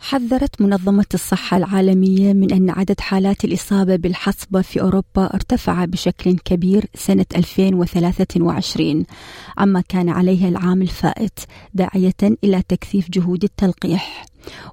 حذرت منظمة الصحة العالمية من أن عدد حالات الإصابة بالحصبة في أوروبا ارتفع بشكل كبير سنة 2023 عما كان عليه العام الفائت داعية إلى تكثيف جهود التلقيح.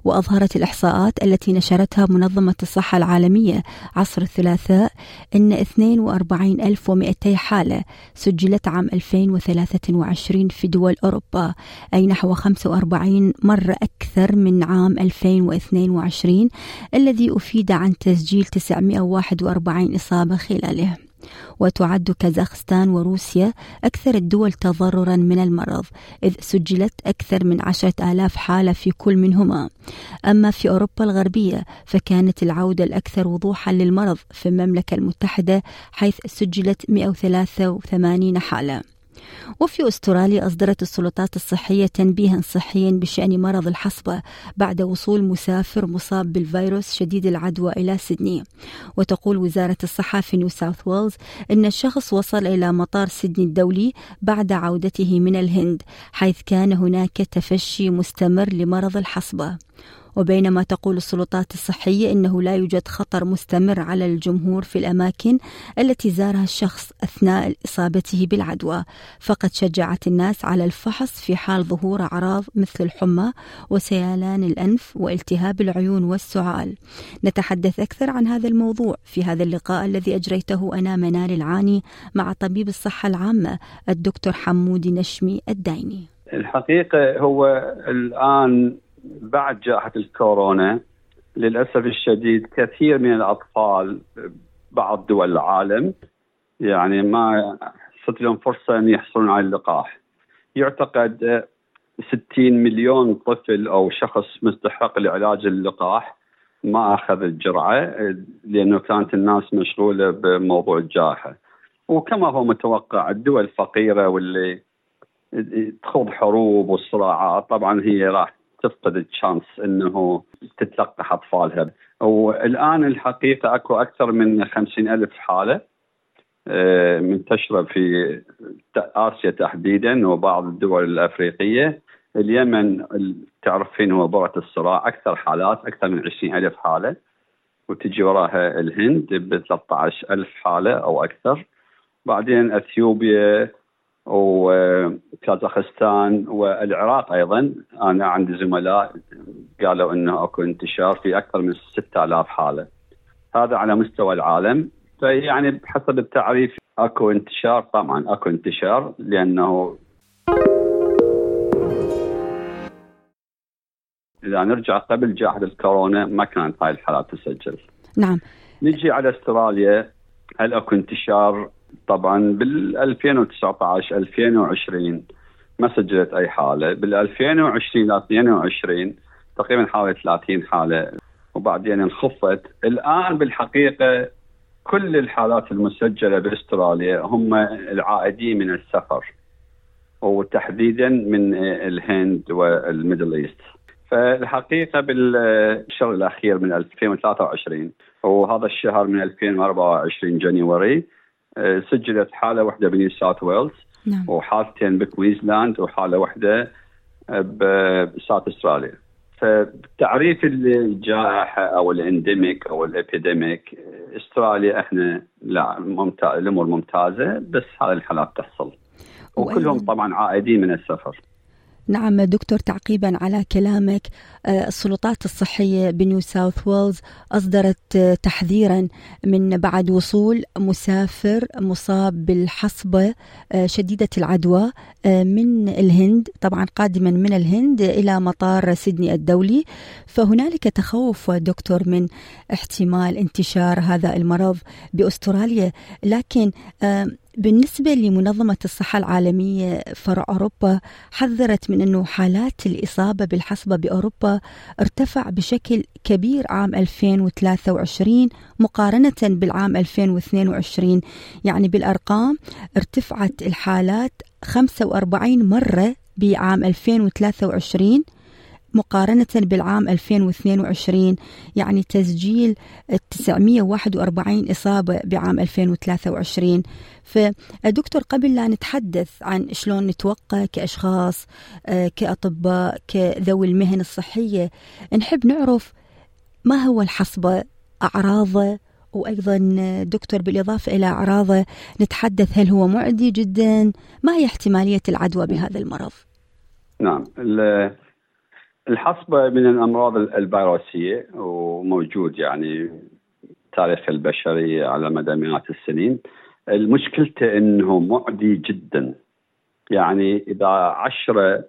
وأظهرت الإحصاءات التي نشرتها منظمة الصحة العالمية عصر الثلاثاء أن 42200 حالة سجلت عام 2023 في دول أوروبا أي نحو 45 مرة أكثر من عام 2022 الذي أفيد عن تسجيل 941 إصابة خلاله. وتعد كازاخستان وروسيا أكثر الدول تضررا من المرض إذ سجلت أكثر من عشرة آلاف حالة في كل منهما. أما في أوروبا الغربية فكانت العودة الأكثر وضوحا للمرض في المملكة المتحدة حيث سجلت 183 حالة. وفي أستراليا أصدرت السلطات الصحية تنبيها صحيا بشأن مرض الحصبة بعد وصول مسافر مصاب بالفيروس شديد العدوى إلى سيدني. وتقول وزارة الصحة في نيو ساوث ويلز أن الشخص وصل إلى مطار سيدني الدولي بعد عودته من الهند حيث كان هناك تفشي مستمر لمرض الحصبة. وبينما تقول السلطات الصحية إنه لا يوجد خطر مستمر على الجمهور في الأماكن التي زارها الشخص أثناء إصابته بالعدوى. فقد شجعت الناس على الفحص في حال ظهور أعراض مثل الحمى وسيلان الأنف والتهاب العيون والسعال. نتحدث أكثر عن هذا الموضوع في هذا اللقاء الذي أجريته أنا منال العاني مع طبيب الصحة العامة الدكتور حمودي نشمي الدايني. الحقيقة هو الآن بعد جائحة الكورونا للأسف الشديد كثير من الأطفال بعض دول العالم يعني ما صرت لهم فرصة أن يحصلون على اللقاح. يعتقد 60 مليون طفل أو شخص مستحق لعلاج اللقاح ما أخذ الجرعة لأنه كانت الناس مشغولة بموضوع الجائحة. وكما هو متوقع الدول الفقيرة واللي تخوض حروب وصراعات طبعا هي راح تفقد الشانس إنه تتلقح أطفالها. والآن الحقيقة أكو أكثر من خمسين ألف حالة آه، منتشرة في آسيا تحديدا وبعض الدول الأفريقية. اليمن تعرفين هو بؤره الصراع أكثر حالات أكثر من عشرين ألف حالة. وتجي وراها الهند ب 13 ألف حالة أو أكثر. بعدين إثيوبيا وكازاخستان والعراق أيضا. أنا عندي زملاء قالوا إنه أكو انتشار في أكثر من 6000 حالة. هذا على مستوى العالم. فيعني بحسب التعريف أكو انتشار. طبعا أكو انتشار لأنه إذا نرجع قبل جائحة الكورونا ما كانت هاي الحالات تسجل. نعم. نجي على أستراليا. هل أكو انتشار؟ طبعا بال 2019 2020 ما سجلت أي حالة. بال 2020 ل 22 تقريبا حوالي 30 حالة. وبعدين انخفت. الآن بالحقيقة كل الحالات المسجلة بأستراليا هم العائدين من السفر وتحديدا من الهند وال Middle East. فالحقيقة بالشهر الأخير من 2023 وهذا الشهر من 2024 January سجلت حالة واحدة ب New South Wales نعم. وحالتين ب Queensland وحالة واحدة ب South Australia. فتعريف الجائحة أو ال endemic أو ال epidemic أستراليا إحنا لا ممتاز الأمور ممتازة بس هذه الحالات تحصل. وكلهم طبعا عائدين من السفر. نعم دكتور تعقيبا على كلامك. آه، السلطات الصحية بنيو ساوث ويلز أصدرت آه، تحذيرا من بعد وصول مسافر مصاب بالحصبة آه، شديدة العدوى من الهند طبعا قادما من الهند إلى مطار سيدني الدولي. فهنالك تخوف دكتور من احتمال انتشار هذا المرض بأستراليا لكن بالنسبة لمنظمة الصحة العالمية فرع أوروبا حذرت من أنه حالات الإصابة بالحصبة بأوروبا ارتفع بشكل كبير عام 2023 مقارنة بالعام 2022 يعني بالأرقام ارتفعت الحالات 45 مرة بعام 2023 مقارنة بالعام 2022 يعني تسجيل 941 إصابة بعام 2023 فدكتور قبل لا نتحدث عن شلون نتوقع كأشخاص آه، كأطباء كذوي المهن الصحية نحب نعرف ما هو الحصبة أعراضه وأيضا دكتور بالإضافة إلى أعراضه نتحدث هل هو معدي جدا؟ ما هي احتمالية العدوى بهذا المرض؟ نعم الحصبة من الأمراض الفيروسية وموجود يعني تاريخ البشرية على مدى مئات السنين. المشكلته أنه معدي جدا. يعني إذا عشرة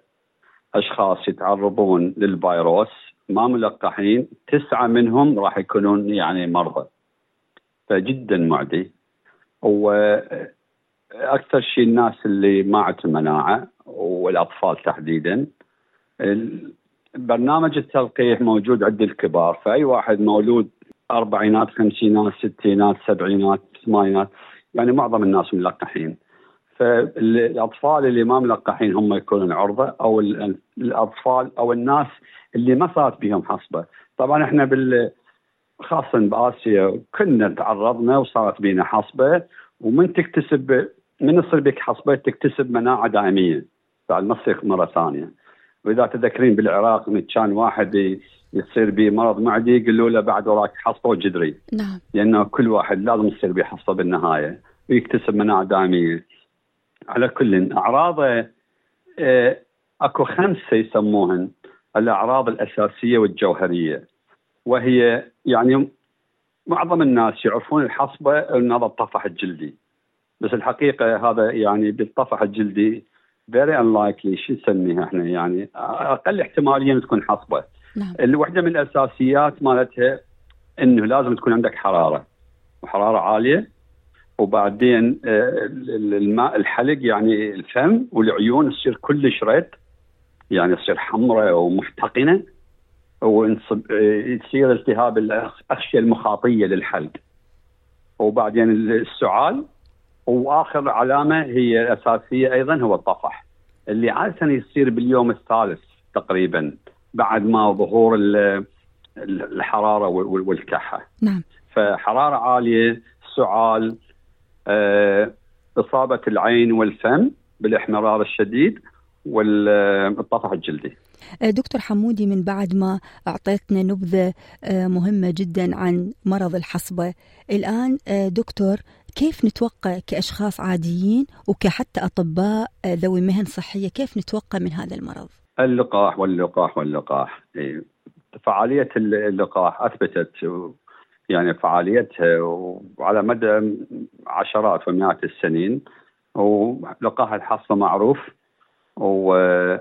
أشخاص يتعرضون للفيروس ما ملقحين تسعة منهم راح يكونون يعني مرضى. فجدا معدي. وأكثر شيء الناس اللي ما عندهم مناعة والأطفال تحديدا برنامج التلقيح موجود عند الكبار فأي واحد مولود أربعينات خمسينات ستينات سبعينات ثمانينات يعني معظم الناس ملقحين. فالأطفال اللي ما ملقحين هم يكونون عرضه أو الأطفال أو الناس اللي ما صارت بهم حصبة. طبعا إحنا بال خاصه بآسيا كنا تعرضنا وصارت بينا حصبة ومن تكتسب من يصير بك حصبة تكتسب مناعة دائميه بعد ما تصير مرة ثانية. وإذا تذكرين بالعراق كان واحد يصير به مرض معدي يقولوا له بعد وراك حصبة وجدري نعم. لأنه كل واحد لازم يصير به حصبه بالنهاية ويكتسب مناعة دائميه على كل أعراضه آه أكو خمسه يسموهن الأعراض الأساسية والجوهرية. وهي يعني معظم الناس يعرفون الحصبة ان هذا الطفح الجلدي. بس الحقيقة هذا يعني بالطفح الجلدي very unlikely شو نسميها إحنا؟ يعني أقل احتمالية تكون حصبة. نعم. الوحدة من الأساسيات مالتها إنه لازم تكون عندك حرارة وحرارة عالية وبعدين آه، الماء الحلق يعني الفم والعيون تصير كلش red يعني تصير حمراء ومحتقنة ويصير التهاب الاغشيه المخاطية للحلق. وبعدين السعال وآخر علامة هي اساسيه أيضا هو الطفح اللي عاده يصير باليوم الثالث تقريبا بعد ما ظهور الحرارة والكحة. نعم. فحرارة عالية، سعال، آه، إصابة العين والفم بالإحمرار الشديد والطفح الجلدي. آه، دكتور حمودي من بعد ما أعطيتنا نبذة آه، مهمة جدا عن مرض الحصبة الآن دكتور كيف نتوقع كأشخاص عاديين وكحتى أطباء ذوي مهن صحية كيف نتوقع من هذا المرض؟ اللقاح واللقاح واللقاح إيه. فعالية اللقاح أثبتت يعني فعاليتها وعلى مدى عشرات ومئات السنين ولقاح الحصة معروف وكل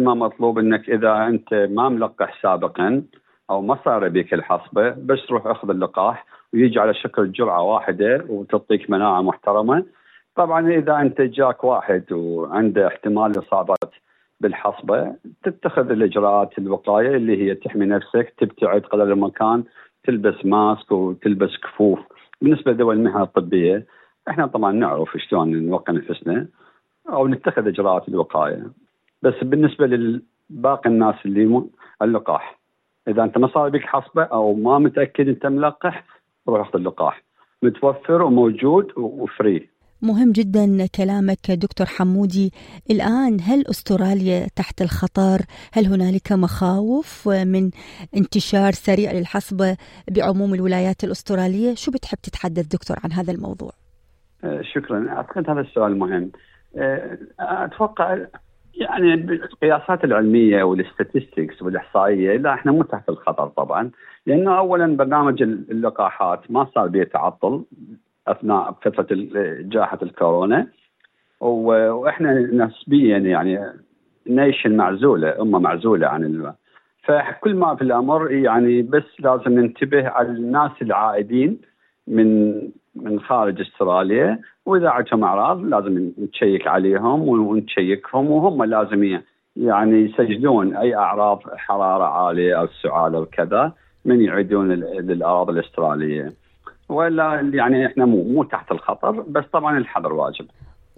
ما مطلوب إنك إذا أنت ما ملقح سابقا أو ما صار بك الحصبة بس روح أخذ اللقاح ويجي على شكل جرعة واحدة وتعطيك مناعة محترمة. طبعا إذا أنت جاك واحد وعنده احتمال إصابة بالحصبة تتخذ الإجراءات الوقاية اللي هي تحمي نفسك تبتعد قدر الامكان تلبس ماسك وتلبس كفوف. بالنسبة لذوي المهن الطبية إحنا طبعا نعرف شلون نوقي نفسنا أو نتخذ إجراءات الوقاية. بس بالنسبة لباقي الناس اللي اللقاح إذا أنت ما صار بك حصبة أو ما متأكد أنت ملقح روح اخذ اللقاح. متوفر وموجود وفري. مهم جدا كلامك دكتور حمودي. الآن هل أستراليا تحت الخطر؟ هل هنالك مخاوف من انتشار سريع للحصبة بعموم الولايات الأسترالية؟ شو بتحب تتحدث دكتور عن هذا الموضوع؟ آه، شكرا. أعتقد هذا السؤال مهم. آه، أتوقع يعني بالقياسات العلمية وال statistics والإحصائية لا إحنا مو تحت الخطر طبعا. لأنه اولا برنامج اللقاحات ما صار به تعطل أثناء فترة جائحة الكورونا. وإحنا نسبيا يعني nation معزولة أمة معزولة عن ال... فكل ما في الأمر يعني بس لازم ننتبه على الناس العائدين من من خارج أستراليا وإذا عندهم اعراض لازم نشيك عليهم ونشيكهم وهم لازم يعني يسجلون أي أعراض حرارة عالية أو سعال أو كذا من يعيدون للأراضي الأسترالية. ولا يعني إحنا مو مو تحت الخطر بس طبعا الحذر واجب.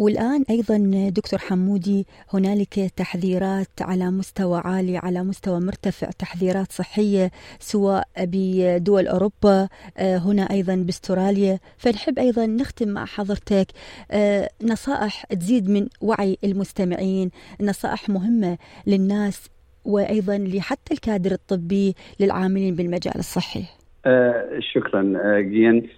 والآن أيضا دكتور حمودي هنالك تحذيرات على مستوى عالي على مستوى مرتفع تحذيرات صحية سواء بدول أوروبا آه، هنا أيضا باستراليا. فنحب أيضا نختم مع حضرتك آه، نصائح تزيد من وعي المستمعين نصائح مهمة للناس وأيضا لحتى الكادر الطبي للعاملين بالمجال الصحي. آه شكرا جين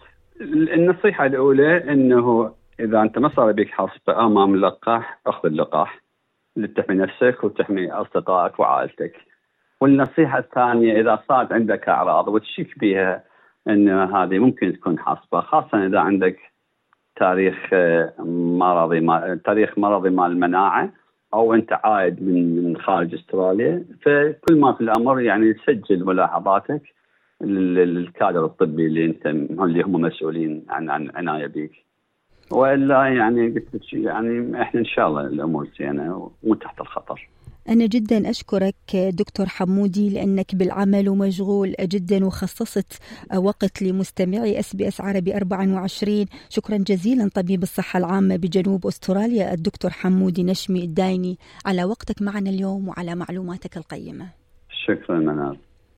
النصيحة الأولى أنه إذا أنت ما صار بك حصبه امام اللقاح أخذ اللقاح لتحمي نفسك وتحمي أصدقائك وعائلتك. والنصيحة الثانية إذا صارت عندك أعراض وتشك بها إن هذه ممكن تكون حصبه خاصة إذا عندك تاريخ آه، مرضي ما تاريخ مرضي مال المناعه أو أنت عايد من من خارج أستراليا فكل ما في الأمر يعني تسجل ملاحظاتك للكادر الطبي اللي أنت اللي هم مسؤولين عن عن عناية بك. وإلا يعني قلت لك يعني إحنا إن شاء الله الأمور زينة ومو تحت الخطر. أنا جدا أشكرك دكتور حمودي لأنك بالعمل ومشغول جدا وخصصت وقت لمستمعي اس بي اس عربي 24 شكرا جزيلا طبيب الصحة العامة بجنوب أستراليا الدكتور حمودي نشمي الدايني. على وقتك معنا اليوم وعلى معلوماتك القيمة. شكرا منال.